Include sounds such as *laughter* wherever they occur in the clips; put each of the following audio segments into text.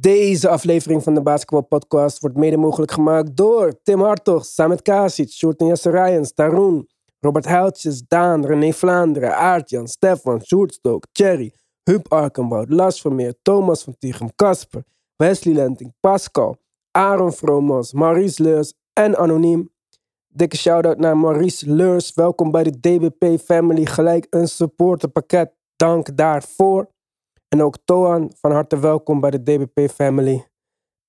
Deze aflevering van de Basketball Podcast wordt mede mogelijk gemaakt door Tim Hartog, Samet Kasic, Sjoerd Jesse Ryans, Taroen, Robert Huiltjes, Daan, René Vlaanderen, Aartjan, Stefan, Sjoerd Stok, Thierry, Huub Arkenbout, Las Vermeer, Thomas van Tichem, Casper, Wesley Lenting, Pascal, Aaron Vromos, Maurice Leurs en Anoniem. Dikke shout-out naar Maurice Leurs. Welkom bij de DBP Family. Gelijk een supporterpakket. Dank daarvoor. En ook Toan, van harte welkom bij de DBP Family.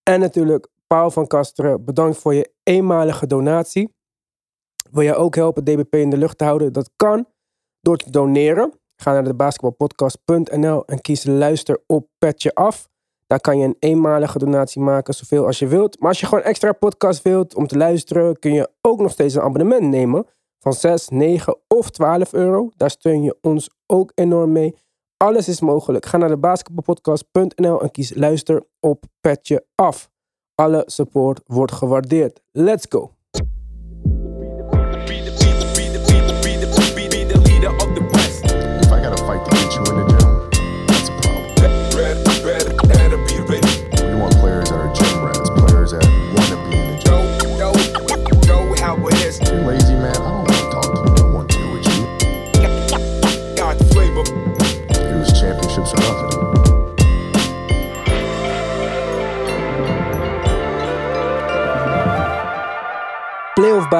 En natuurlijk Paul van Kasteren, bedankt voor je eenmalige donatie. Wil jij ook helpen DBP in de lucht te houden? Dat kan door te doneren. Ga naar de basketbalpodcast.nl en kies luister op petje af. Daar kan je een eenmalige donatie maken, zoveel als je wilt. Maar als je gewoon extra podcast wilt om te luisteren, kun je ook nog steeds een abonnement nemen van 6, 9 of 12 euro. Daar steun je ons ook enorm mee. Alles is mogelijk. Ga naar de basketbalpodcast.nl en kies luister op petje af. Alle support wordt gewaardeerd. Let's go.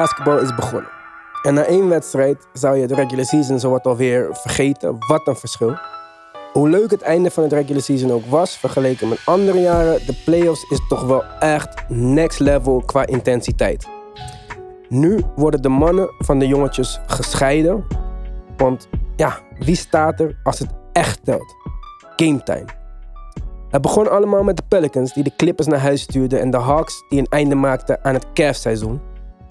Basketbal is begonnen. En na één wedstrijd zou je de regular season zowat alweer vergeten. Wat een verschil. Hoe leuk het einde van het regular season ook was, vergeleken met andere jaren, de playoffs is toch wel echt next level qua intensiteit. Nu worden de mannen van de jongetjes gescheiden. Want ja, wie staat er als het echt telt? Game time. Het begon allemaal met de Pelicans die de Clippers naar huis stuurden en de Hawks die een einde maakten aan het Cavs-seizoen.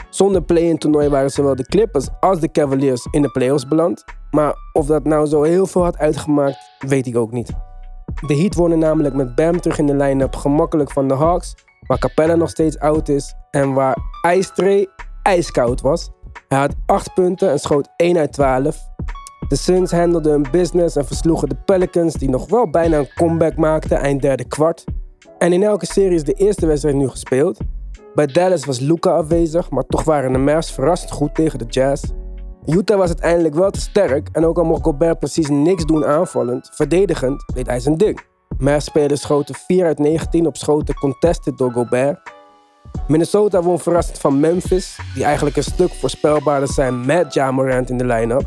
Zonder play-in toernooi waren zowel de Clippers als de Cavaliers in de playoffs beland. Maar of dat nou zo heel veel had uitgemaakt, weet ik ook niet. De Heat wonnen namelijk met Bam terug in de line-up gemakkelijk van de Hawks, waar Capella nog steeds oud is en waar Ice ijskoud was. Hij had 8 punten en schoot 1 uit 12. De Suns handelden hun business en versloegen de Pelicans, die nog wel bijna een comeback maakten eind derde kwart. En in elke serie is de eerste wedstrijd nu gespeeld. Bij Dallas was Luca afwezig, maar toch waren de Mavs verrassend goed tegen de Jazz. Utah was uiteindelijk wel te sterk en ook al mocht Gobert precies niks doen aanvallend, verdedigend deed hij zijn ding. Mavs-spelers schoten 4 uit 19 op schoten contested door Gobert. Minnesota won verrassend van Memphis, die eigenlijk een stuk voorspelbaarder zijn met Ja Morant in de line-up.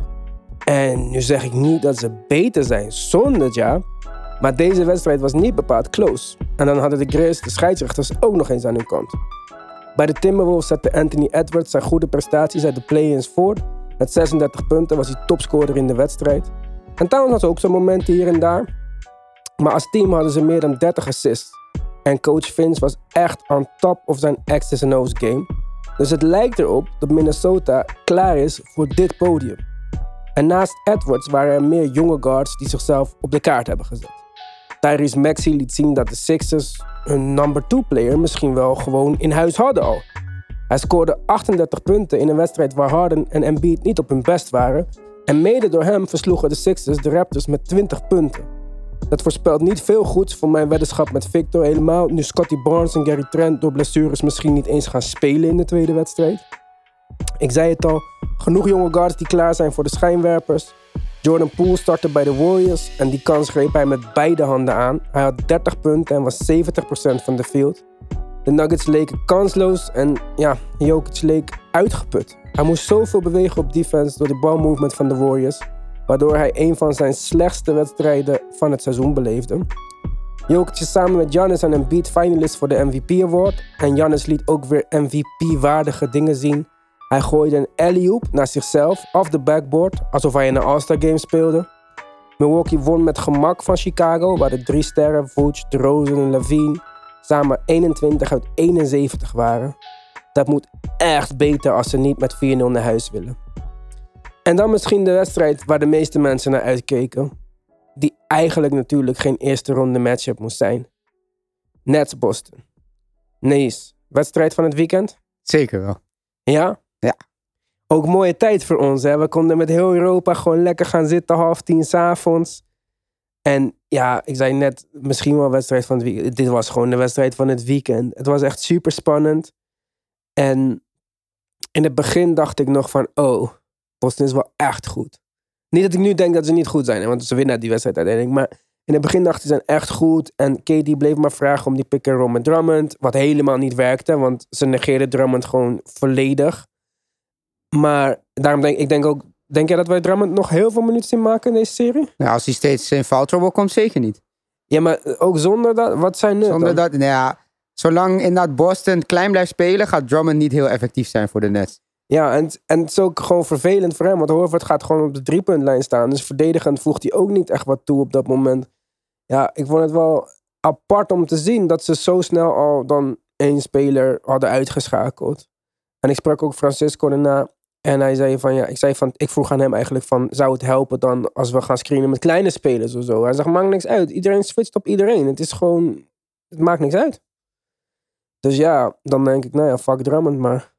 En nu zeg ik niet dat ze beter zijn zonder Ja, maar deze wedstrijd was niet bepaald close. En dan hadden de Grizz de scheidsrechters ook nog eens aan hun kant. Bij de Timberwolves zette Anthony Edwards zijn goede prestaties uit de play-ins voor. Met 36 punten was hij topscorer in de wedstrijd. En Towns had ook zijn momenten hier en daar. Maar als team hadden ze meer dan 30 assists. En coach Vince was echt on top of zijn X's en O's game. Dus het lijkt erop dat Minnesota klaar is voor dit podium. En naast Edwards waren er meer jonge guards die zichzelf op de kaart hebben gezet. Tyrese Maxey liet zien dat de Sixers een number 2 player misschien wel gewoon in huis hadden al. Hij scoorde 38 punten in een wedstrijd waar Harden en Embiid niet op hun best waren. En mede door hem versloegen de Sixers de Raptors met 20 punten. Dat voorspelt niet veel goeds voor mijn weddenschap met Victor, helemaal nu Scotty Barnes en Gary Trent door blessures misschien niet eens gaan spelen in de tweede wedstrijd. Ik zei het al, genoeg jonge guards die klaar zijn voor de schijnwerpers. Jordan Poole startte bij de Warriors en die kans greep hij met beide handen aan. Hij had 30 punten en was 70% van de field. De Nuggets leken kansloos en ja, Jokic leek uitgeput. Hij moest zoveel bewegen op defense door de balmovement van de Warriors, waardoor hij een van zijn slechtste wedstrijden van het seizoen beleefde. Jokic is samen met Giannis en Embiid finalist voor de MVP Award en Giannis liet ook weer MVP-waardige dingen zien. Hij gooide een alley-oop naar zichzelf af de backboard, alsof hij in een All-Star Game speelde. Milwaukee won met gemak van Chicago, waar de drie sterren Vooch, DeRozan en Levine samen 21 uit 71 waren. Dat moet echt beter als ze niet met 4-0 naar huis willen. En dan misschien de wedstrijd waar de meeste mensen naar uitkeken, die eigenlijk natuurlijk geen eerste ronde matchup moest zijn. Nets Boston. Nees, wedstrijd van het weekend? Zeker wel. Ja? Ja. Ook mooie tijd voor ons. Hè? We konden met heel Europa gewoon lekker gaan zitten, half tien s'avonds. En ja, ik zei net, misschien wel wedstrijd van het weekend. Dit was gewoon de wedstrijd van het weekend. Het was echt super spannend. En in het begin dacht ik nog van, oh, Boston is wel echt goed. Niet dat ik nu denk dat ze niet goed zijn, want ze winnen die wedstrijd uiteindelijk. Maar in het begin dacht ik, ze zijn echt goed. En Katie bleef maar vragen om die pick and roll Drummond. Wat helemaal niet werkte, want ze negeerden Drummond gewoon volledig. Maar daarom denk ik denk ook, denk jij dat wij Drummond nog heel veel minuten zien maken in deze serie? Nou, als hij steeds in foul trouble komt, zeker niet. Ja, maar ook zonder dat, wat zijn nu? Zonder dat, nou ja, zolang inderdaad Boston klein blijft spelen, gaat Drummond niet heel effectief zijn voor de Nets. Ja, en, en het is ook gewoon vervelend voor hem. Want Horford gaat gewoon op de driepuntlijn staan. Dus verdedigend voegt hij ook niet echt wat toe op dat moment. Ja, ik vond het wel apart om te zien dat ze zo snel al dan één speler hadden uitgeschakeld. En ik sprak ook Francisco daarna. En hij zei van ja, ik, zei van, ik vroeg aan hem eigenlijk van, zou het helpen dan als we gaan screenen met kleine spelers of zo? Hij zegt, maakt niks uit. Iedereen switcht op iedereen. Het is gewoon, het maakt niks uit. Dus ja, dan denk ik, nou ja, fuck Drummond maar.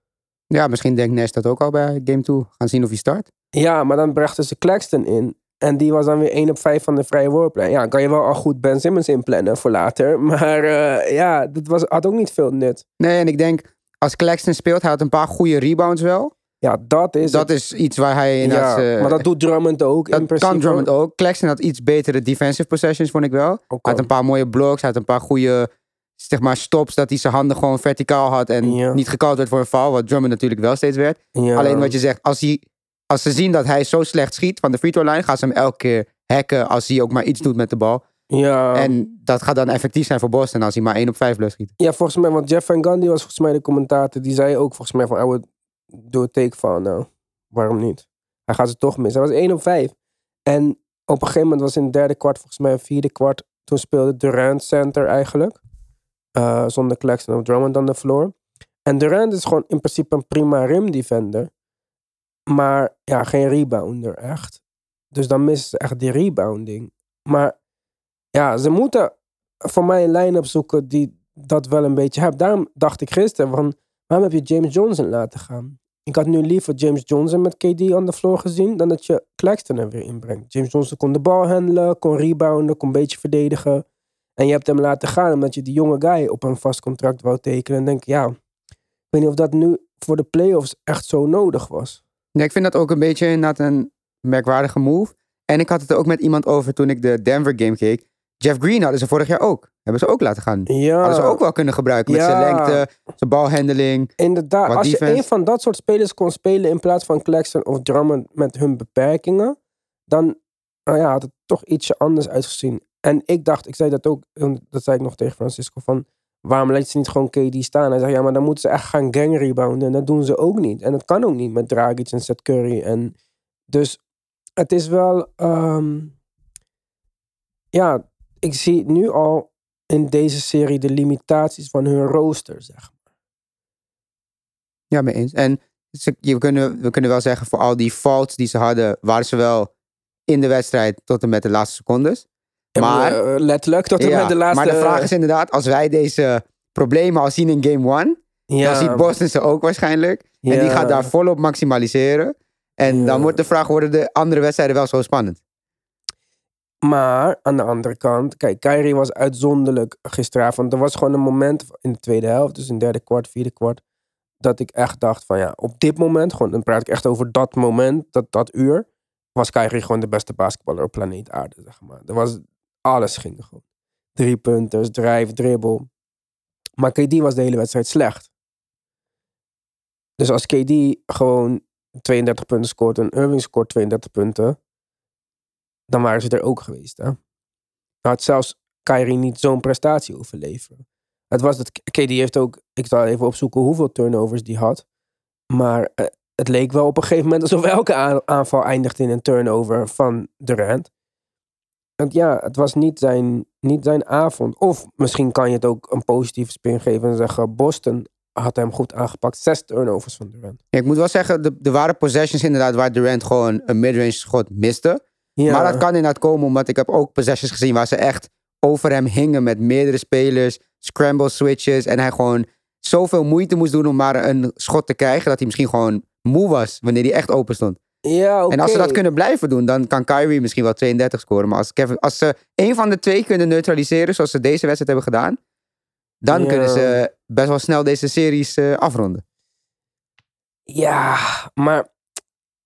Ja, misschien denkt Nash dat ook al bij game 2. Gaan zien of hij start. Ja, maar dan brachten ze Claxton in. En die was dan weer 1 op 5 van de vrije worplijn. Ja, kan je wel al goed Ben Simmons inplannen voor later. *laughs* Maar eh, ja, dat was, had ook niet veel nut. Nee, en ik denk, als Claxton speelt, hij had een paar goede rebounds wel. Ja, dat is Dat het. is iets waar hij Ja, inderdaad... eh, maar dat doet Drummond ook in dat principe. kan Drummond ook. Claxton had iets betere defensive possessions, vond ik wel. Hij had een paar mooie blocks, hij had een paar goede zeg maar, stops, dat hij zijn handen gewoon verticaal had en Ja. niet gekald werd voor een foul, wat Drummond natuurlijk wel steeds werd. Ja. Alleen wat je zegt, als, hij, als ze zien dat hij zo slecht schiet van de free throw line, gaan ze hem elke keer hacken als hij ook maar iets doet met de bal. Ja. En dat gaat dan effectief zijn voor Boston als hij maar 1 op 5 blijft schieten. ja, volgens mij, want Jeff Van Gundy was volgens mij de commentator. Die zei ook volgens mij van, I would do a take foul nou. Waarom niet? Hij gaat ze toch missen. Hij was 1 op 5. En op een gegeven moment was in het derde kwart, volgens mij vierde kwart, toen speelde Durant center eigenlijk. Eh, zonder Claxton of Drummond on the floor. En Durant is gewoon in principe een prima rim defender. Maar ja, geen rebounder echt. Dus dan missen ze echt die rebounding. Maar ja, ze moeten voor mij een lijn opzoeken die dat wel een beetje heeft. Daarom dacht ik gisteren van, waarom heb je James Johnson laten gaan? Ik had nu liever James Johnson met KD on the floor gezien dan dat je Claxton er weer inbrengt. James Johnson kon de bal handelen, kon rebounden, kon een beetje verdedigen. En je hebt hem laten gaan omdat je die jonge guy op een vast contract wou tekenen. En denk ja, ik weet niet of dat nu voor de playoffs echt zo nodig was. Nee, ik vind dat ook een beetje een merkwaardige move. En ik had het er ook met iemand over toen ik de Denver game keek. Jeff Green hadden ze vorig jaar ook. Hebben ze ook laten gaan. Ja, Hadden ze ook wel kunnen gebruiken met Ja. zijn lengte, zijn balhandeling. Inderdaad, als je een van dat soort spelers kon spelen in plaats van Claxton of Drummond met hun beperkingen, dan nou ja, had het toch ietsje anders uitgezien. En ik dacht, ik zei dat ook, dat zei ik nog tegen Francisco, van waarom laat ze niet gewoon KD staan? Hij zei, ja, maar dan moeten ze echt gaan gang rebounden. En dat doen ze ook niet. En dat kan ook niet met Dragic en Seth Curry. En dus het is wel, ehm, ja, ik zie nu al in deze serie de limitaties van hun rooster, zeg maar. Ja, mee eens. En ze, je kunnen, we kunnen wel zeggen, voor al die faults die ze hadden, waren ze wel in de wedstrijd tot en met de laatste secondes. Maar, Eh, letterlijk tot en ja, met de laatste... maar de vraag is inderdaad, als wij deze problemen al zien in game one, ja, dan ziet Boston ze ook waarschijnlijk. En die gaat daar volop maximaliseren. En dan wordt de vraag, worden de andere wedstrijden wel zo spannend? Maar aan de andere kant, kijk, Kyrie was uitzonderlijk gisteravond. Er was gewoon een moment in de tweede helft, dus in derde kwart, vierde kwart, dat ik echt dacht van ja, op dit moment, gewoon, dan praat ik echt over dat moment, dat, dat uur, was Kyrie gewoon de beste basketballer op planeet aarde, zeg maar. Er was, alles ging gewoon. Drie punters, drive, dribbel. Maar KD was de hele wedstrijd slecht. Dus als KD gewoon 32 punten scoort en Irving scoort 32 punten, dan waren ze er ook geweest. Hè? Had zelfs Kyrie niet zo'n prestatie hoeven leveren. Het was dat KD heeft ook, ik zal even opzoeken hoeveel turnovers die had. Maar eh, het leek wel op een gegeven moment alsof elke aan- aanval eindigde in een turnover van Durant. Want ja, het was niet zijn, niet zijn avond. Of misschien kan je het ook een positieve spin geven en zeggen: Boston had hem goed aangepakt. Zes turnovers van Durant. Ik moet wel zeggen, er waren possessions inderdaad waar Durant gewoon een midrange schot miste. Ja, Maar dat kan inderdaad komen omdat ik heb ook possessions gezien waar ze echt over hem hingen met meerdere spelers, scramble switches en hij gewoon zoveel moeite moest doen om maar een schot te krijgen dat hij misschien gewoon moe was wanneer hij echt open stond. Ja. En als ze dat kunnen blijven doen, dan kan Kyrie misschien wel 32 scoren. Maar als, Kevin, als ze één van de twee kunnen neutraliseren, zoals ze deze wedstrijd hebben gedaan, dan Ja. kunnen ze best wel snel deze series eh, afronden. Ja, maar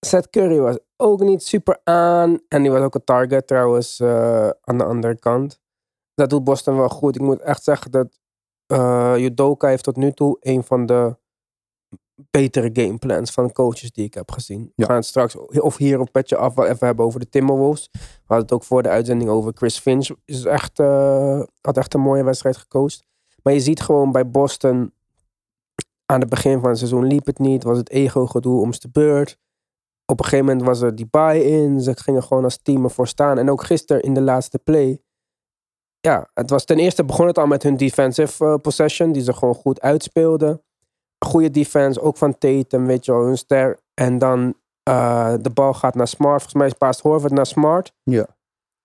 Seth Curry was ook niet super aan. En die was ook een target trouwens eh, aan de andere kant. Dat doet Boston wel goed. Ik moet echt zeggen dat Judoka heeft tot nu toe een van de betere gameplans van coaches die ik heb gezien. We gaan het straks of hier op petje af wel even hebben over de Timberwolves. We hadden het ook voor de uitzending over Chris Finch. Is echt, eh, had echt een mooie wedstrijd gecoacht. Maar je ziet gewoon bij Boston aan het begin van het seizoen liep het niet. Was het ego-gedoe om de beurt. Op een gegeven moment was er die buy-in. Ze gingen gewoon als team ervoor staan. En ook gisteren in de laatste play. Ja, het was ten eerste begon het al met hun defensive eh, possession. Die ze gewoon goed uitspeelden. Goede defense, ook van Tatum, weet je wel, hun ster. En dan eh, de bal gaat naar Smart. Volgens mij paast Horford naar Smart. Ja.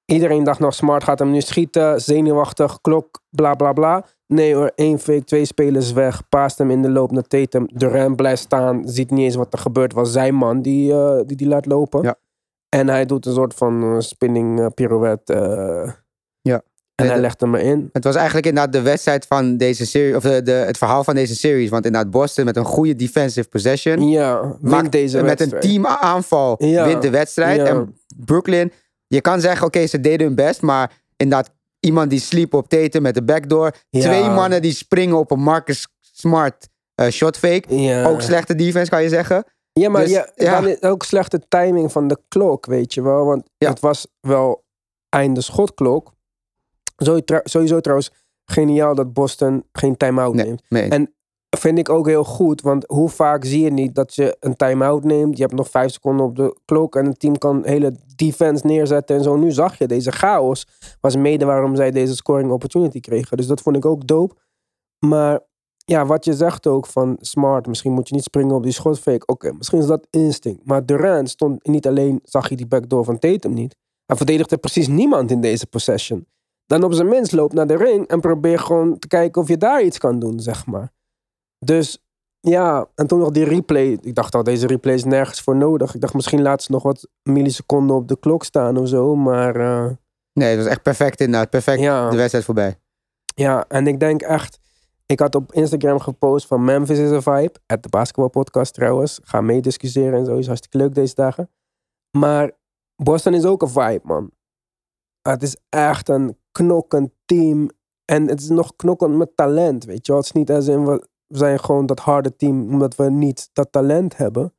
Iedereen dacht nog, Smart gaat hem nu schieten. Zenuwachtig, klok, bla bla bla. Nee hoor, één fake, twee spelers weg. Paast hem in de loop naar Tatum. Durant blijft staan, ziet niet eens wat er gebeurt. Was zijn man die eh, die, die laat lopen. Ja. En hij doet een soort van eh, spinning eh, pirouette. Ja. En hij legt hem erin. Het was eigenlijk inderdaad de wedstrijd van deze serie, of de, de, het verhaal van deze series. Want inderdaad, Boston met een goede defensive possession. Ja, maakt deze met een wedstrijd. teamaanval Ja. wint de wedstrijd. Ja. En Brooklyn, je kan zeggen, oké, ze deden hun best, maar inderdaad, iemand die sliep op Tatum met de backdoor. Ja. Twee mannen die springen op een Marcus Smart eh shot fake. Ja. Ook slechte defense, kan je zeggen. Ja, maar Dus, ja, ja. dan is ook slechte timing van de klok, weet je wel. Want het was wel einde schotklok. Sowieso, trouw- sowieso trouwens geniaal dat Boston geen time-out Nee, neemt. nee. En vind ik ook heel goed, want hoe vaak zie je niet dat je een time-out neemt. Je hebt nog vijf seconden op de klok en een team kan hele defense neerzetten en zo. Nu zag je deze chaos, was mede waarom zij deze scoring opportunity kregen. Dus dat vond ik ook dope. Maar ja, wat je zegt ook van smart, misschien moet je niet springen op die schotfake. Oké, misschien is dat instinct. Maar Durant stond niet alleen, zag je die backdoor van Tatum niet. Hij verdedigde precies niemand in deze possession. Dan op zijn minst loop naar de ring en probeer gewoon te kijken of je daar iets kan doen, zeg maar. Dus ja, en toen nog die replay. Ik dacht al, deze replay is nergens voor nodig. Ik dacht misschien laat ze nog wat milliseconden op de klok staan of zo. Maar eh, Nee, het was echt perfect inderdaad. Perfect Ja. de wedstrijd voorbij. ja, en ik denk echt... Ik had op Instagram gepost van Memphis is een vibe. At de basketbalpodcast trouwens. Ga mee discussiëren en zo. Is hartstikke leuk deze dagen. Maar Boston is ook een vibe, man. Het is echt een knokkend team. En het is nog knokkend met talent, weet je wel. Het is niet als in, we zijn gewoon dat harde team omdat we niet dat talent hebben.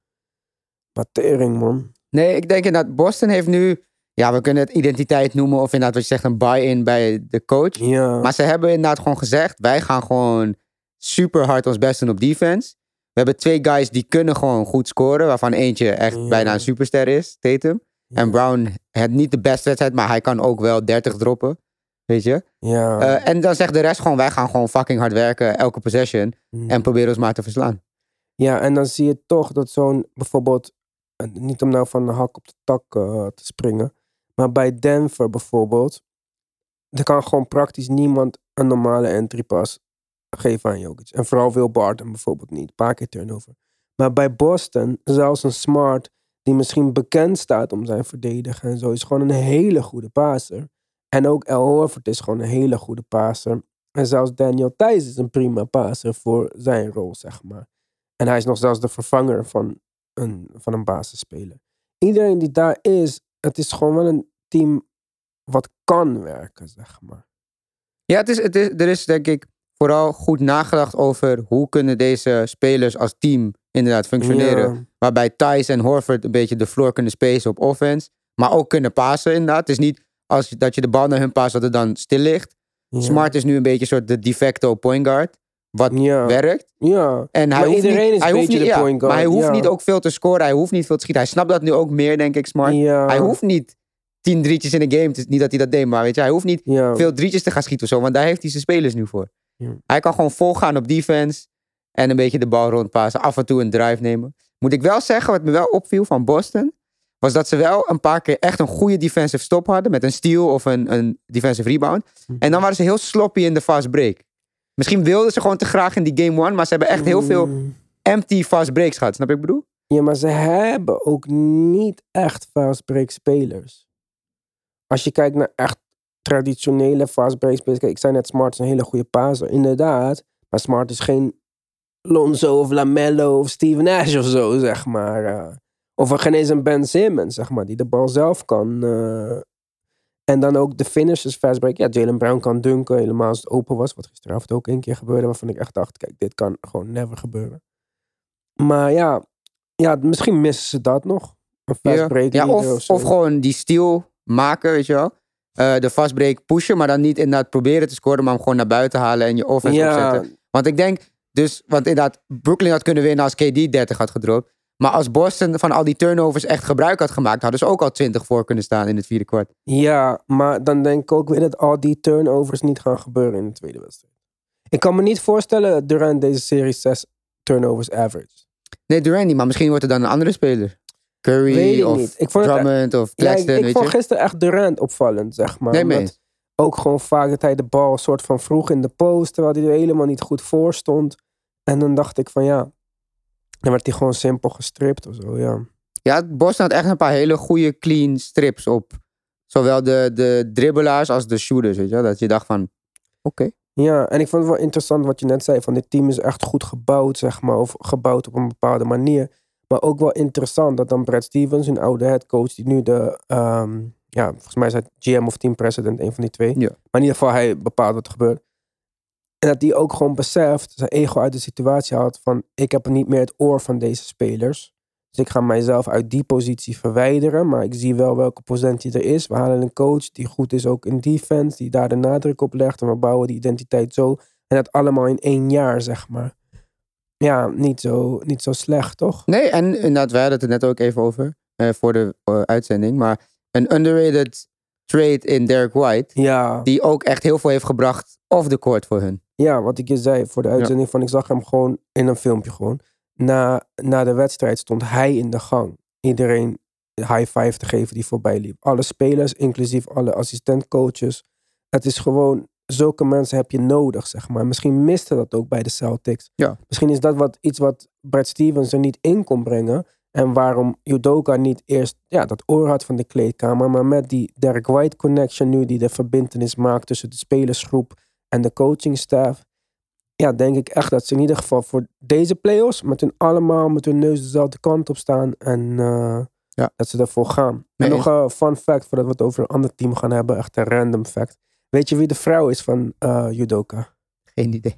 Maar tering, man. Nee, ik denk inderdaad, Boston heeft nu, ja, we kunnen het identiteit noemen of inderdaad wat je zegt, een buy-in bij de coach. Ja. Maar ze hebben inderdaad gewoon gezegd, wij gaan gewoon super hard ons best doen op defense. We hebben twee guys die kunnen gewoon goed scoren, waarvan eentje echt Ja. bijna een superster is, Tatum. En Brown heeft niet de beste wedstrijd, maar hij kan ook wel 30 droppen. Weet je? ja. Eh, en dan zegt de rest gewoon, wij gaan gewoon fucking hard werken, elke possession. Mm. En proberen ons maar te verslaan. Ja, en dan zie je toch dat zo'n bijvoorbeeld, eh, niet om nou van de hak op de tak eh, te springen, maar bij Denver bijvoorbeeld, er kan gewoon praktisch niemand een normale entry pass geven aan Jokic. En vooral Will Barton bijvoorbeeld niet, een paar keer turnover. Maar bij Boston, zelfs een Smart, die misschien bekend staat om zijn verdedigen en zo, is gewoon een hele goede passer. En ook El Horford is gewoon een hele goede passer. En zelfs Daniel Thijs is een prima passer voor zijn rol, zeg maar. En hij is nog zelfs de vervanger van een, van een basisspeler. Iedereen die daar is, het is gewoon wel een team wat kan werken, zeg maar. Ja, het is, het is, er is denk ik vooral goed nagedacht over hoe kunnen deze spelers als team inderdaad functioneren. Ja. Waarbij Thijs en Horford een beetje de floor kunnen spacen op offense. Maar ook kunnen passen inderdaad. Het is niet als, dat je de bal naar hun past dat het dan stil ligt. Ja. Smart is nu een beetje een soort de de facto point guard. Wat Ja. werkt. Ja. En hij Maar hoeft iedereen niet, is hij een hoeft beetje niet, de ja, point guard, Maar hij hoeft niet ook veel te scoren. Hij hoeft niet veel te schieten. Hij snapt dat nu ook meer, denk ik, Smart. Ja. Hij hoeft niet tien drietjes in een game. Het is niet dat hij dat deed, maar weet je, hij hoeft niet veel drietjes te gaan schieten of zo. Want daar heeft hij zijn spelers nu voor. Ja. Hij kan gewoon volgaan op defense. En een beetje de bal rondpassen. Af en toe een drive nemen. Moet ik wel zeggen, wat me wel opviel van Boston. Was dat ze wel een paar keer echt een goede defensive stop hadden. Met een steal of een, een defensive rebound. En dan waren ze heel sloppy in de fast break. Misschien wilden ze gewoon te graag in die game one. Maar ze hebben echt heel veel Mm. empty fast breaks gehad. Snap je wat ik bedoel? Ja, maar ze hebben ook niet echt fastbreak spelers. Als je kijkt naar echt traditionele fastbreak spelers. Kijk, ik zei net, Smart is een hele goede paser. Inderdaad. Maar Smart is geen Lonzo of Lamello of Steven Nash of zo, zeg maar. Of er geen eens een Ben Simmons, zeg maar, die de bal zelf kan. eh. en dan ook de finishers fastbreak. Ja, Jalen Brown kan dunken, helemaal als het open was. Wat gisteravond ook een keer gebeurde, waarvan ik echt dacht, kijk, dit kan gewoon never gebeuren. Maar ja, ja misschien missen ze dat nog. Een fastbreak ja of, of gewoon die steal maken, weet je wel. Eh, de fastbreak pushen, maar dan niet inderdaad proberen te scoren, maar hem gewoon naar buiten halen en je offense ja, opzetten. Want ik denk dus, want inderdaad, Brooklyn had kunnen winnen als KD 30 had gedropt. Maar als Boston van al die turnovers echt gebruik had gemaakt, hadden ze ook al 20 voor kunnen staan in het vierde kwart. Ja, maar dan denk ik ook weer dat al die turnovers niet gaan gebeuren in de tweede wedstrijd. Ik kan me niet voorstellen dat Durant deze serie 6 turnovers average. Nee, Durant niet, maar misschien wordt er dan een andere speler. Curry Weet ik of niet. Ik vond het- Drummond of Ja, ik, Claxton, ik vond je. gisteren echt Durant opvallend, zeg maar. Nee, mee ook gewoon vaak dat hij de bal soort van vroeg in de post, terwijl hij er helemaal niet goed voor stond. En dan dacht ik van ja, dan werd hij gewoon simpel gestript of zo, ja. Ja, Boston had echt een paar hele goede clean strips op. Zowel de, de dribbelaars als de shooters, weet je wel. Dat je dacht van, oké. Ja, en ik vond het wel interessant wat je net zei. Van dit team is echt goed gebouwd, zeg maar. Of gebouwd op een bepaalde manier. Maar ook wel interessant dat dan Brad Stevens, een oude headcoach, die nu de, ehm, ja, volgens mij is hij GM of team president, een van die twee. Ja. Maar in ieder geval, hij bepaalt wat er gebeurt. En dat hij ook gewoon beseft, zijn ego uit de situatie haalt van, ik heb niet meer het oor van deze spelers. Dus ik ga mijzelf uit die positie verwijderen. Maar ik zie wel welke positie er is. We halen een coach die goed is ook in defense. Die daar de nadruk op legt. En we bouwen die identiteit zo. En dat allemaal in één jaar, zeg maar. Ja, niet zo, niet zo slecht, toch? Nee, en inderdaad, wij hadden het er net ook even over. eh, voor de eh, uitzending. Maar een underrated trade in Derek White. Ja, Die ook echt heel veel heeft gebracht off the court voor hun. ja wat ik je zei voor de uitzending van... Ik zag hem gewoon in een filmpje gewoon. Na, na de wedstrijd stond hij in de gang. Iedereen high five te geven die voorbij liep. Alle spelers, inclusief alle assistentcoaches. Het is gewoon... Zulke mensen heb je nodig, zeg maar. Misschien miste dat ook bij de Celtics. Ja. Misschien is dat wat, iets wat Brad Stevens er niet in kon brengen. En waarom Judoka niet eerst ja, dat oor had van de kleedkamer. Maar met die Derek White connection nu, die de verbindenis maakt tussen de spelersgroep en de coachingstaff. Ja, denk ik echt dat ze in ieder geval voor deze playoffs met hun allemaal met hun neus dezelfde kant op staan. En eh, Ja. dat ze ervoor gaan. Nee, en nog een fun fact voordat we het over een ander team gaan hebben. Echt een random fact. Weet je wie de vrouw is van eh Judoka? Geen idee.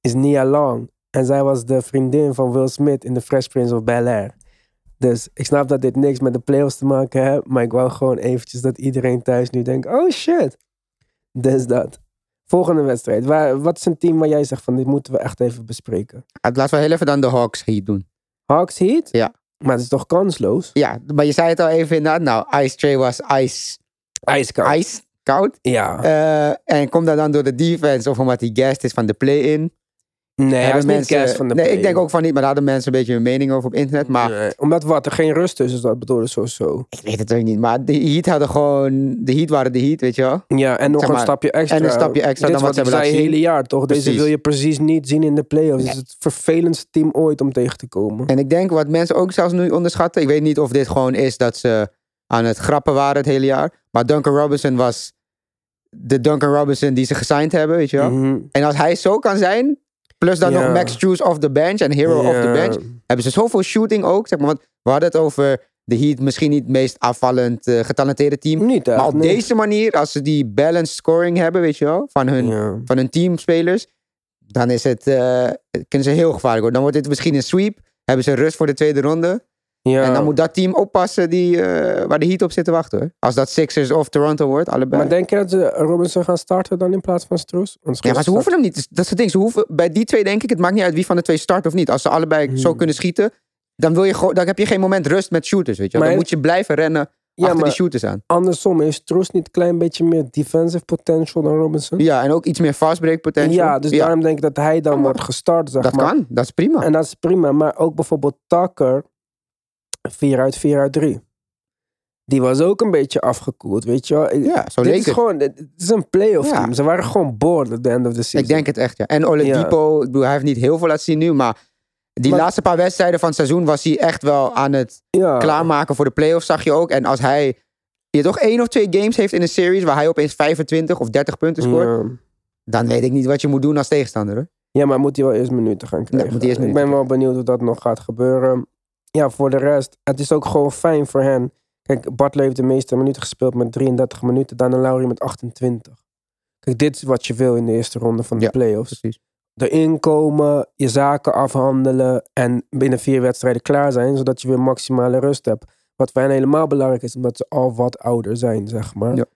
is Nia Long. En zij was de vriendin van Will Smith in The Fresh Prince of Bel-Air. Dus ik snap dat dit niks met de playoffs te maken heeft. Maar ik wou gewoon eventjes dat iedereen thuis nu denkt... Oh shit. Dus dat. Volgende wedstrijd. Waar, wat is een team waar jij zegt van... Dit moeten we echt even bespreken. Ah, Laten we heel even dan de Hawks hier doen. Hawks Heat? Ja. Maar het is toch kansloos? Ja, maar je zei het al even inderdaad. Nou, Ice Tray was ice, IJskoud. ice koud. Ja. Eh, en komt dat dan door de defense of omdat hij guest is van de play-in? Nee, hij is niet gas van de Nee, ik denk ook van niet, maar daar hadden mensen een beetje een mening over op internet. Maar Nee, omdat wat? Er geen rust is, is dat bedoelde zo zo. ik weet het ook niet. Maar de Heat hadden gewoon... De Heat waren de Heat, weet je wel? Ja, en nog Zeg een maar, stapje extra. en een stapje extra Dit dan is wat ze ik hebben laten het hele jaar, toch? Deze Precies. wil je precies niet zien in de playoffs. Het is het vervelendste team ooit om tegen te komen. En ik denk wat mensen ook zelfs nu onderschatten. Ik weet niet of dit gewoon is dat ze aan het grappen waren het hele jaar. Maar Duncan Robinson was de Duncan Robinson die ze gesigned hebben, weet je wel? Mhm. En als hij zo kan zijn, plus dan nog Max Struz off the bench en Hero off the bench, hebben ze zoveel shooting ook. Zeg maar, want we hadden het over de Heat, misschien niet het meest afvallend eh, getalenteerde team. Niet echt, maar op nee. deze manier, als ze die balanced scoring hebben, weet je wel, van hun, Ja. van hun teamspelers, dan is het, eh, kunnen ze heel gevaarlijk worden. Dan wordt dit misschien een sweep. Hebben ze rust voor de tweede ronde. Ja. En dan moet dat team oppassen die, eh, waar de Heat op zit te wachten. Hoor. Als dat Sixers of Toronto wordt, allebei. Maar denk je dat ze Robinson gaan starten dan in plaats van Stroes? Ja, maar ze hoeven hem niet. te- Dat is het ding. Ze hoeven, bij die twee denk ik, het maakt niet uit wie van de twee start of niet. Als ze allebei zo Hmm. kunnen schieten, dan, wil je gewoon, dan heb je geen moment rust met shooters. Weet je? Maar Dan moet je blijven rennen Ja, achter maar die shooters aan. andersom, heeft Stroes niet een klein beetje meer defensive potential dan Robinson? Ja, en ook iets meer fastbreak potential. Ja, dus daarom denk ik dat hij dan wordt gestart, zeg Dat maar. kan, dat is prima. En dat is prima. Maar ook bijvoorbeeld Tucker, 4 uit 4 uit 3. Die was ook een beetje afgekoeld, weet je wel. Ja, zo dit leek is het. gewoon, het is een playoff Ja. team. Ze waren gewoon bored at the end of the season. Ik denk het echt, ja. En Oladipo, ik bedoel, hij heeft niet heel veel laten zien nu, maar Die Maar- laatste paar wedstrijden van het seizoen was hij echt wel aan het Ja, klaarmaken voor de playoffs, zag je ook. En als hij je toch één of twee games heeft in een series waar hij opeens 25 of 30 punten scoort, Ja. dan weet ik niet wat je moet doen als tegenstander. Hoor. Ja, maar moet hij wel eerst minuten gaan krijgen. moet hij eerst ik minuten ben wel benieuwd hoe dat nog gaat gebeuren. Ja, voor de rest, het is ook gewoon fijn voor hen. Kijk, Butler heeft de meeste minuten gespeeld met 33 minuten. Dana Lowry met 28. Kijk, dit is wat je wil in de eerste ronde van de Ja, playoffs. Precies. Erin komen, je zaken afhandelen en binnen vier wedstrijden klaar zijn. Zodat je weer maximale rust hebt. Wat voor hen helemaal belangrijk is, omdat ze al wat ouder zijn, zeg maar. Ja.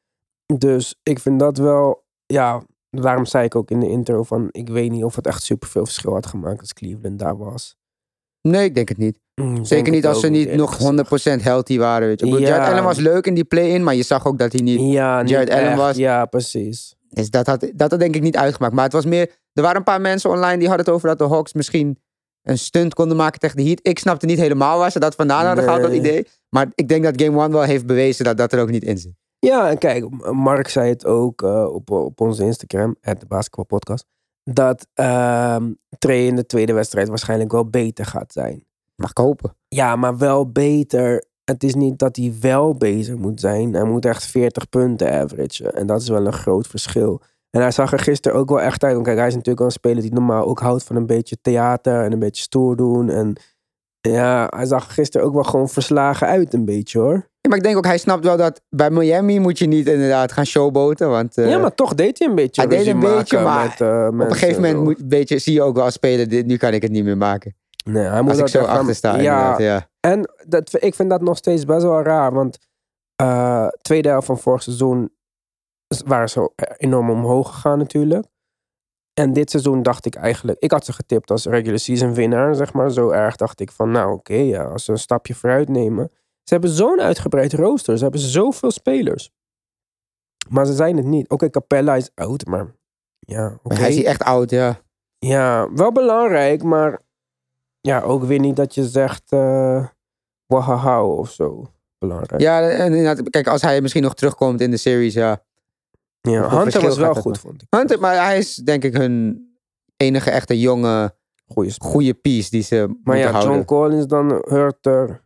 Dus ik vind dat wel, ja, daarom zei ik ook in de intro van, ik weet niet of het echt superveel verschil had gemaakt als Cleveland daar was. Nee, ik denk het niet. Mm, Zeker niet het als ze niet nog gezegd. 100% healthy waren. Weet je. Ja. Jared Allen was leuk in die play-in, maar je zag ook dat hij niet... Ja, niet Jared Allen echt. was- Ja, precies. Dus dat had, dat had denk ik niet uitgemaakt. Maar het was meer... Er waren een paar mensen online die hadden het over dat de Hawks misschien een stunt konden maken tegen de Heat. Ik snapte niet helemaal waar ze dat vandaan hadden gehaald, dat idee. Maar ik denk dat Game 1 wel heeft bewezen dat dat er ook niet in zit. Ja, en kijk, Mark zei het ook eh, op, op onze Instagram, de basketbalpodcast, dat ehm Trey in de tweede wedstrijd waarschijnlijk wel beter gaat zijn. Mag ik hopen. Ja, maar wel beter. Het is niet dat hij wel bezig moet zijn. Hij moet echt 40 punten averagen. En dat is wel een groot verschil. En hij zag er gisteren ook wel echt uit. Want kijk, hij is natuurlijk wel een speler die normaal ook houdt van een beetje theater en een beetje stoer doen. En ja, hij zag er gisteren ook wel gewoon verslagen uit een beetje hoor. Ja, maar ik denk ook, hij snapt wel dat bij Miami moet je niet inderdaad gaan showboten. Want eh, ja, maar toch deed hij een beetje hij deed een beetje, maar met, eh, op een gegeven en moment moet, weet je, zie je ook wel als speler, dit, nu kan ik het niet meer maken. Nee, hij moet Als ik zo echt gaan- achter sta, Ja. En dat, ik vind dat nog steeds best wel raar. Want eh tweede helft van vorig seizoen waren ze enorm omhoog gegaan natuurlijk. En dit seizoen dacht ik eigenlijk... Ik had ze getipt als regular season winnaar, zeg maar. Zo erg dacht ik van, nou oké, ja, als ze een stapje vooruit nemen. Ze hebben zo'n uitgebreid rooster. Ze hebben zoveel spelers. Maar ze zijn het niet. Oké, Capella is oud, maar... Ja, oké. Hij is echt oud, ja. Ja, wel belangrijk, maar ja, ook weer niet dat je zegt uh, wahahau of zo. Belangrijk. Ja, en inderdaad, kijk, als hij misschien nog terugkomt in de series, ja. ja Hunter was wel goed, vond ik. Hunter, maar hij is denk ik hun enige echte jonge, speler. goede piece die ze Maar ja, houden. John Collins dan Hurter.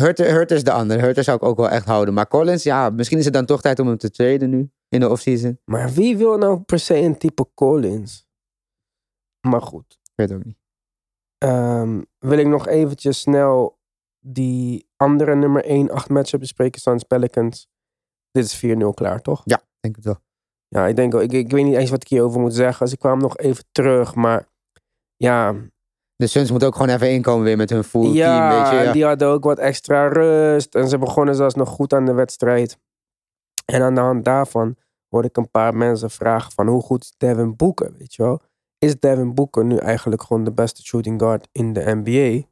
Hurter, Hurter is de andere. Hurter zou ik ook wel echt houden. Maar Collins, ja, misschien is het dan toch tijd om hem te traden nu. In de offseason. Maar wie wil nou per se een type Collins? Maar goed. Ik weet ook niet. Ehm, wil ik nog eventjes snel die andere nummer 1 8 matchup bespreken. Suns Pelicans. Dit is 4-0 klaar, toch? Ja, denk het wel. Ja, ik denk wel. Ik, ik weet niet eens wat ik hierover moet zeggen. Ze kwamen nog even terug, maar ja, De Suns moeten ook gewoon even inkomen weer met hun full ja, team, weet je. Ja. die hadden ook wat extra rust. En ze begonnen zelfs nog goed aan de wedstrijd. En aan de hand daarvan hoorde ik een paar mensen vragen van hoe goed is Devin Booker, weet je wel? Is Devin Booker nu eigenlijk gewoon de beste shooting guard in de NBA?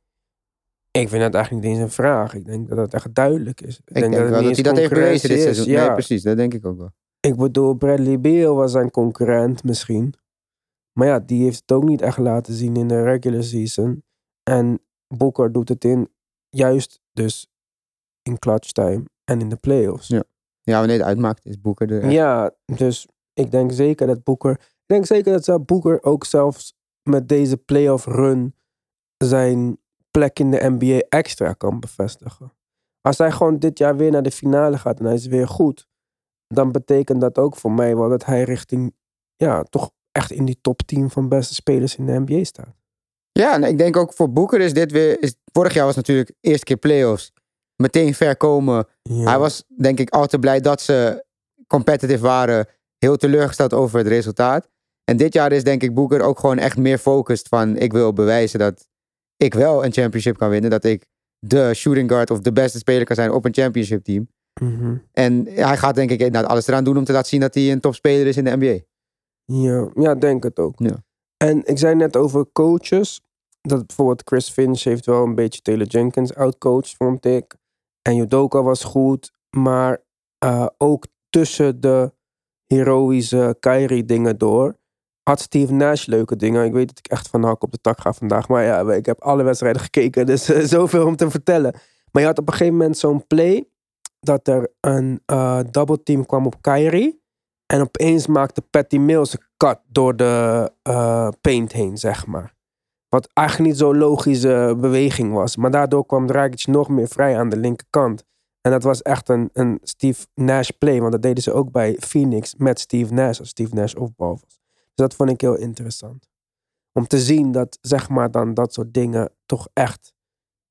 Ik vind dat eigenlijk niet eens een vraag. Ik denk dat dat echt duidelijk is. Ik, Ik denk, wel dat hij dat heeft bewezen dit seizoen. Ja. Nee, precies. Dat denk ik ook wel. Ik bedoel, Bradley Beal was zijn concurrent misschien. Maar ja, die heeft het ook niet echt laten zien in de regular season. En Booker doet het in, juist dus in clutch time en in de playoffs. Ja. Ja, wanneer het uitmaakt is Boeker er. echt. Ja, dus ik denk zeker dat Booker... Ik denk zeker dat zelf Booker ook zelfs met deze playoff run zijn plek in de NBA extra kan bevestigen. Als hij gewoon dit jaar weer naar de finale gaat en hij is weer goed, dan betekent dat ook voor mij wel dat hij richting, ja, toch echt in die top 10 van beste spelers in de NBA staat. Ja, en ik denk ook voor Boeker is dit weer... Is, vorig jaar was natuurlijk de eerste keer playoffs. Meteen ver komen. Ja. Hij was denk ik al te blij dat ze competitive waren. Heel teleurgesteld over het resultaat. En dit jaar is denk ik Boeker ook gewoon echt meer focused van... Ik wil bewijzen dat ik wel een championship kan winnen. Dat ik de shooting guard of de beste speler kan zijn op een championship team. Mhm. En hij gaat denk ik inderdaad alles eraan doen om te laten zien dat hij een topspeler is in de NBA. Ja, ja, denk het ook. Ja. En ik zei net over coaches. Dat bijvoorbeeld Chris Finch heeft wel een beetje Taylor Jenkins outcoached, vond ik. En Judoka was goed. Maar eh, ook tussen de heroïsche Kyrie dingen door... had Steve Nash leuke dingen. Ik weet dat ik echt van hak op de tak ga vandaag. Maar ja, ik heb alle wedstrijden *laughs* gekeken. Dus eh, zoveel om te vertellen. Maar je had op een gegeven moment zo'n play... dat er een eh double team kwam op Kyrie... En opeens maakte Patty Mills een cut door de eh, paint heen, zeg maar. Wat eigenlijk niet zo'n logische beweging was. Maar daardoor kwam Dragic nog meer vrij aan de linkerkant. En dat was echt een, een Steve Nash play. Want dat deden ze ook bij Phoenix met Steve Nash. Als Steve Nash op bal was. Dus dat vond ik heel interessant. Om te zien dat, zeg maar, dan dat soort dingen toch echt,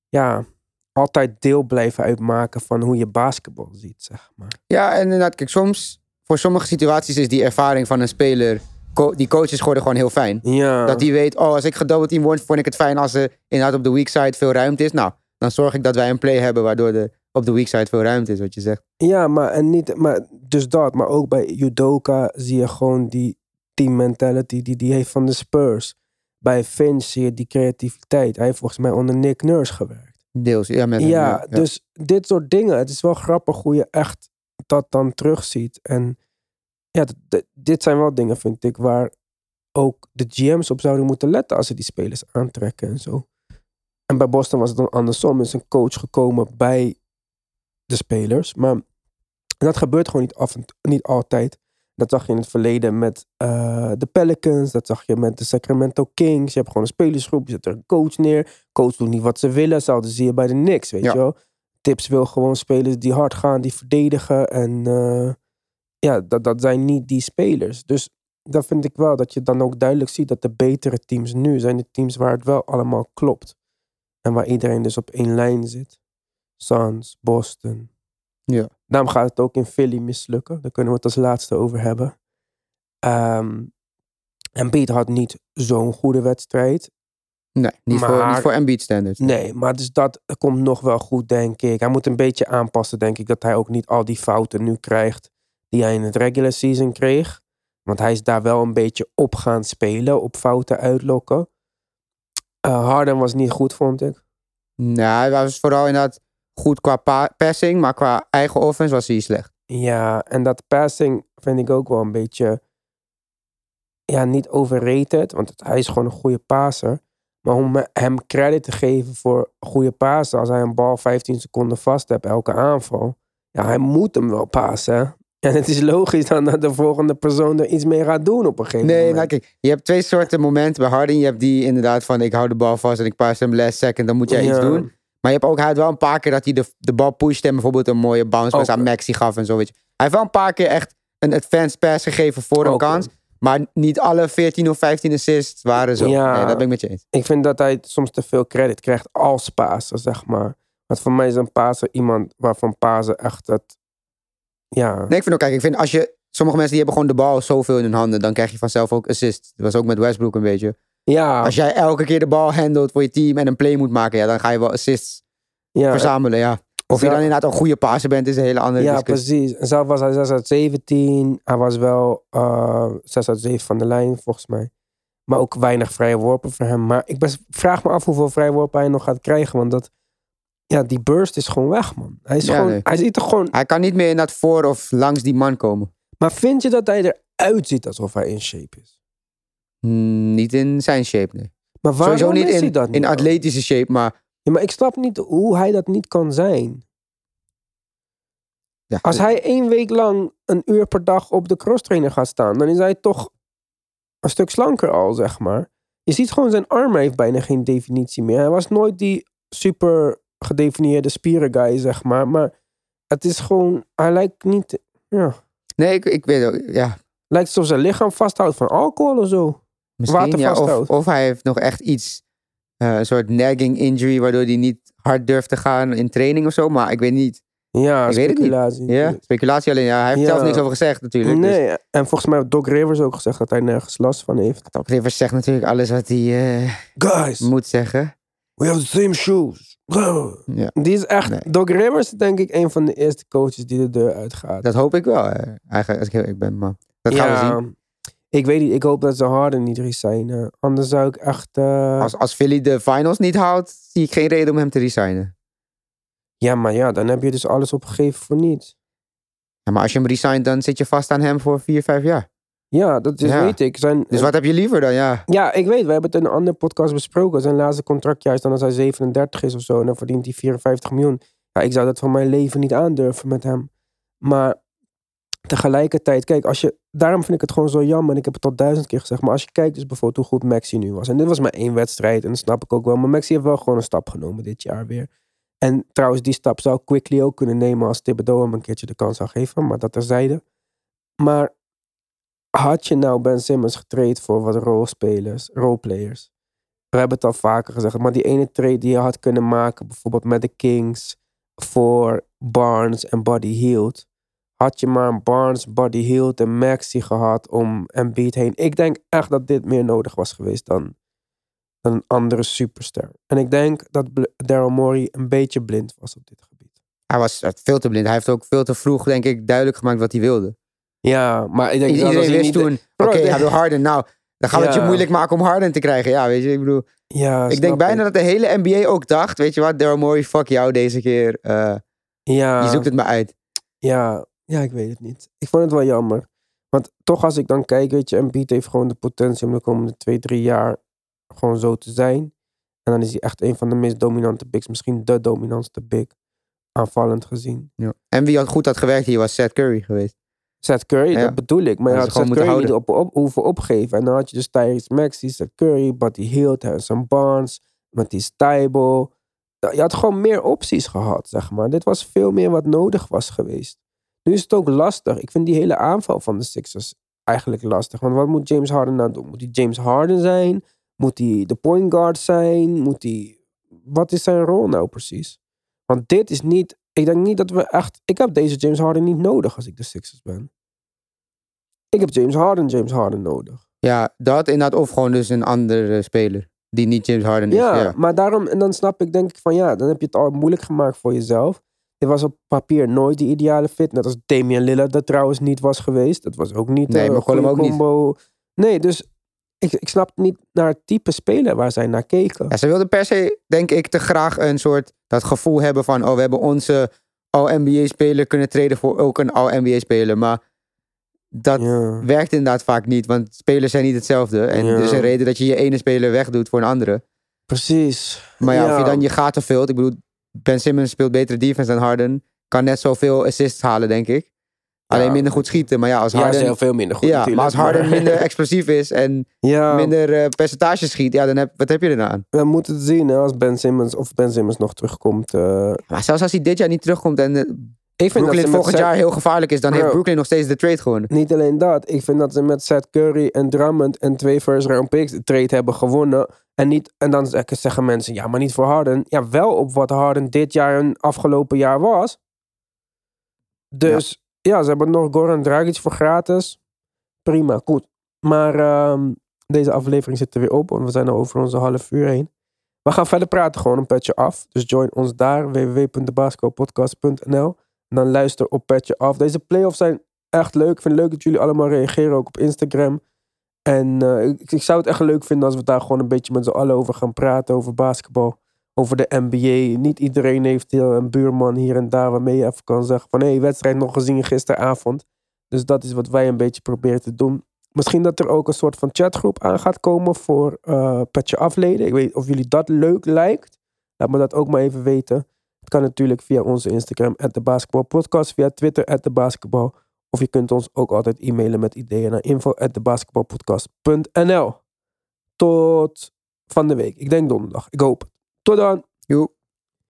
ja, altijd deel blijven uitmaken van hoe je basketbal ziet, zeg maar. Ja, en inderdaad, kijk, soms, voor sommige situaties is die ervaring van een speler, co- die coaches geworden gewoon heel fijn. Ja. Dat die weet, oh, als ik gedoubleteam word, vond ik het fijn als er inderdaad op de weak side veel ruimte is. Nou, dan zorg ik dat wij een play hebben waardoor er op de weak side veel ruimte is, wat je zegt. Ja, maar, en niet, maar dus dat. Maar ook bij Judoka zie je gewoon die team mentality die die heeft van de Spurs. Bij Finch zie je die creativiteit. Hij heeft volgens mij onder Nick Nurse gewerkt. Deels, ja. Met Ja, dus dit soort dingen. Het is wel grappig hoe je echt dat dan terugziet. En ja, dit zijn wel dingen, vind ik, waar ook de GM's op zouden moeten letten als ze die spelers aantrekken en zo. En bij Boston was het dan andersom. Er is een coach gekomen bij de spelers. Maar dat gebeurt gewoon niet, af en niet altijd. Dat zag je in het verleden met eh, de Pelicans. Dat zag je met de Sacramento Kings. Je hebt gewoon een spelersgroep. Je zet er een coach neer. Coach doet niet wat ze willen. Hetzelfde zie je bij de Knicks, weet Ja. je wel. Tips wil gewoon spelers die hard gaan, die verdedigen. En eh, ja, dat, dat zijn niet die spelers. Dus dat vind ik wel dat je dan ook duidelijk ziet dat de betere teams nu zijn de teams waar het wel allemaal klopt. En waar iedereen dus op één lijn zit. Suns, Boston. Ja. Daarom gaat het ook in Philly mislukken. Daar kunnen we het als laatste over hebben. Ehm en Beat had niet zo'n goede wedstrijd. Nee, niet, voor, niet voor Embiid standards. Nee, maar dus dat komt nog wel goed, denk ik. Hij moet een beetje aanpassen, denk ik. Dat hij ook niet al die fouten nu krijgt die hij in het regular season kreeg. Want hij is daar wel een beetje op gaan spelen, op fouten uitlokken. Eh, Harden was niet goed, vond ik. Nee, hij was vooral inderdaad goed qua pa- passing, maar qua eigen offense was hij slecht. Ja, en dat passing vind ik ook wel een beetje... Ja, niet overrated, want hij is gewoon een goede passer. Maar om hem credit te geven voor goede passen... als hij een bal 15 seconden vast hebt, elke aanval... Ja, hij moet hem wel passen. hè. *laughs* En het is logisch dan dat de volgende persoon er iets mee gaat doen op een gegeven Nee, moment. nou kijk, je hebt twee soorten momenten bij Harden. Je hebt die inderdaad van ik hou de bal vast en ik paas hem last second, dan moet jij iets doen. Maar je hebt ook, hij had wel een paar keer dat hij de, de bal pusht en bijvoorbeeld een mooie bounce pass Ook. aan Maxi gaf en zo. Weet je. Hij heeft wel een paar keer echt een advanced pass gegeven voor een kans. Maar niet alle 14 of 15 assists waren zo. Ja. Nee, dat ben ik met je eens. Ik vind dat hij soms te veel credit krijgt als paser, zeg maar. Want voor mij is een paser iemand waarvan pasen echt het... Ja, Nee, ik vind ook, kijk, ik vind als je... Sommige mensen die hebben gewoon de bal zoveel in hun handen. Dan krijg je vanzelf ook assists. Dat was ook met Westbrook een beetje. Ja, Als jij elke keer de bal handelt voor je team en een play moet maken. Ja, dan ga je wel assists ja, verzamelen, ja. Of je dan inderdaad een goede passer bent, is een hele andere Ja, discussie. precies. En zelf was hij 6 uit 17. Hij was wel eh 6 uit 7 van de lijn, volgens mij. Maar ook weinig vrije worpen voor hem. Maar ik best, vraag me af hoeveel vrije worpen hij nog gaat krijgen. Want dat, ja, die burst is gewoon weg, man. Hij, is Ja, gewoon, nee. hij ziet er gewoon... Hij kan niet meer inderdaad voor of langs die man komen. Maar vind je dat hij eruit ziet alsof hij in shape is? Niet in zijn shape, nee. Maar waarom Sowieso niet is hij in, dat niet in atletische shape, maar... Ja, maar ik snap niet hoe hij dat niet kan zijn. Ja, Als hij één week lang een uur per dag op de crosstrainer gaat staan, dan is hij toch een stuk slanker al, zeg maar. Je ziet gewoon zijn armen heeft bijna geen definitie meer. Hij was nooit die super gedefinieerde spieren guy, zeg maar. Maar het is gewoon, hij lijkt niet, ja, Nee, ik, ik weet ook, ja. lijkt alsof zijn lichaam vasthoudt van alcohol of zo. Misschien, ja, of, hij heeft nog echt iets, eh, een soort nagging injury, waardoor hij niet hard durft te gaan in training of zo. Maar ik weet niet. Ja, Ik weet het niet. speculatie. Ja, speculatie alleen. Ja, hij heeft Ja. zelf niks over gezegd natuurlijk. Dus. Nee, en volgens mij heeft Doc Rivers ook gezegd dat hij nergens last van heeft. Doc Rivers zegt natuurlijk alles wat hij eh, Guys, moet zeggen. we have the same shoes. Ja. Die is echt, Nee. Doc Rivers is denk ik een van de eerste coaches die de deur uitgaat. Dat hoop ik wel, eigenlijk, als ik heel eerlijk ben. Maar dat gaan we zien. Ik weet niet, ik hoop dat ze Harden niet resignen. Anders zou ik echt... eh, Als, als Philly de finals niet haalt, zie ik geen reden om hem te resignen. Ja, maar ja, dan heb je dus alles opgegeven voor niets. Ja, maar als je hem resignt, dan zit je vast aan hem voor vier, vijf jaar. Ja, dat is, Ja. weet ik. Zijn, Dus wat heb je liever dan? Ja, Ja, ik weet, we hebben het in een andere podcast besproken. Zijn laatste contractjaar is dan als hij 37 is of zo. En dan verdient hij 54 miljoen. Ja, ik zou dat van mijn leven niet aandurven met hem. Maar tegelijkertijd, kijk, als je, daarom vind ik het gewoon zo jammer. En ik heb het al duizend keer gezegd. Maar als je kijkt, dus bijvoorbeeld hoe goed Maxi nu was. En dit was maar één wedstrijd. En dat snap ik ook wel. Maar Maxi heeft wel gewoon een stap genomen dit jaar weer. En trouwens, die stap zou Quickly ook kunnen nemen als Thibodeau hem een keertje de kans zou geven. Maar dat terzijde. Maar had je nou Ben Simmons getraind voor wat rolspelers, roleplayers? We hebben het al vaker gezegd. Maar die ene trade die je had kunnen maken, bijvoorbeeld met de Kings voor Barnes en Buddy Hield. Had je maar een Barnes, Buddy Hield en Maxi gehad om Embiid heen. Ik denk echt dat dit meer nodig was geweest dan, dan een andere superster. En ik denk dat Daryl Morey een beetje blind was op dit gebied. Hij was eh, veel te blind. Hij heeft ook veel te vroeg, denk ik, duidelijk gemaakt wat hij wilde. Ja, maar ik denk Iedereen wist niet- toen, oké, de- hij wil Harden. Nou, dan gaan we het je moeilijk maken om Harden te krijgen. Ja, weet je, ik bedoel... Ja, ik denk bijna dat de hele NBA ook dacht, weet je wat, Daryl Morey, fuck jou deze keer. Eh, Ja, je zoekt het maar uit. Ja, ja, ik weet het niet. Ik vond het wel jammer. Want toch als ik dan kijk, weet je, Embiid heeft gewoon de potentie om de komende twee, drie jaar gewoon zo te zijn. En dan is hij echt een van de meest dominante bigs. Misschien de dominantste big. Aanvallend gezien. Ja. En wie had goed had gewerkt hier was Seth Curry geweest. Seth Curry, Ja. dat bedoel ik. Maar je had gewoon Seth moeten niet op, op, hoeven opgeven. En dan had je dus Tyrese Maxey, Seth Curry, Buddy Hield, Harrison Barnes, Matisse. Ja, Je had gewoon meer opties gehad, zeg maar. Dit was veel meer wat nodig was geweest. Nu is het ook lastig. Ik vind die hele aanval van de Sixers eigenlijk lastig. Want wat moet James Harden nou doen? Moet hij James Harden zijn? Moet hij de point guard zijn? Moet hij... Wat is zijn rol nou precies? Want dit is niet... Ik denk niet dat we echt... Ik heb deze James Harden niet nodig als ik de Sixers ben. Ik heb James Harden, James Harden nodig. Ja, dat inderdaad. Of gewoon dus een andere speler. Die niet James Harden is. Ja, Ja, maar daarom, en dan snap ik denk ik van ja, dan heb je het al moeilijk gemaakt voor jezelf. Dit was op papier nooit de ideale fit. Net als Damian Lillard dat trouwens niet was geweest. Dat was ook niet Nee, eh, maar een goede ook niet. combo. Nee, dus ik, ik snap niet naar het type speler waar zij naar keken. Ja, ze wilden per se, denk ik, te graag een soort dat gevoel hebben van, oh, we hebben onze All-NBA-speler kunnen treden voor ook een All-NBA-speler. Maar dat Ja. werkt inderdaad vaak niet, want spelers zijn niet hetzelfde. En Ja. er is een reden dat je je ene speler wegdoet voor een andere. Precies. Maar ja, of je Ja. dan je gaten vult. Ik bedoel, Ben Simmons speelt betere defense dan Harden. Kan net zoveel assists halen, denk ik. Alleen Ja. minder goed schieten. Maar ja, als Ja, is Harden, heel veel minder goed ja, maar als Harden minder *laughs* explosief is en ja, minder eh, percentage schiet, ja, dan heb, wat heb je erna aan? we moeten het zien hè, als Ben Simmons of Ben Simmons nog terugkomt. eh. Maar zelfs als hij dit jaar niet terugkomt en eh, ik vind dat Brooklyn met volgend Seth- jaar heel gevaarlijk is, dan heeft Bro. Brooklyn nog steeds de trade gewonnen. Niet alleen dat. Ik vind dat ze met Seth Curry en Drummond en twee first round picks de trade hebben gewonnen. En, niet, en dan zeggen- zeggen mensen, ja, maar niet voor Harden. Ja, wel op wat Harden dit jaar en afgelopen jaar was. Dus ja, ze hebben nog Goran Dragic voor gratis. Prima, goed. Maar ehm, deze aflevering zit er weer op, want we zijn al over onze half uur heen. We gaan verder praten gewoon een petje af. Dus join ons daar, www.debasketbalpodcast.nl. Dan luister op petje af. Deze playoffs zijn echt leuk. Ik vind het leuk dat jullie allemaal reageren, ook op Instagram. En eh, ik, zou het echt leuk vinden als we daar gewoon een beetje met z'n allen over gaan praten. Over basketbal, over de NBA. Niet iedereen heeft een buurman hier en daar waarmee je even kan zeggen van... hé, hey, wedstrijd nog gezien gisteravond. Dus dat is wat wij een beetje proberen te doen. Misschien dat er ook een soort van chatgroep aan gaat komen voor eh Petje Afleden. Ik weet of jullie dat leuk lijkt. Laat me dat ook maar even weten. Het kan natuurlijk via onze Instagram, de basketbalpodcast. Via Twitter, de basketbal. Of je kunt ons ook altijd e-mailen met ideeën naar info.debasketbalpodcast.nl Tot van de week. Ik denk donderdag. Ik hoop. Tot dan. Joe.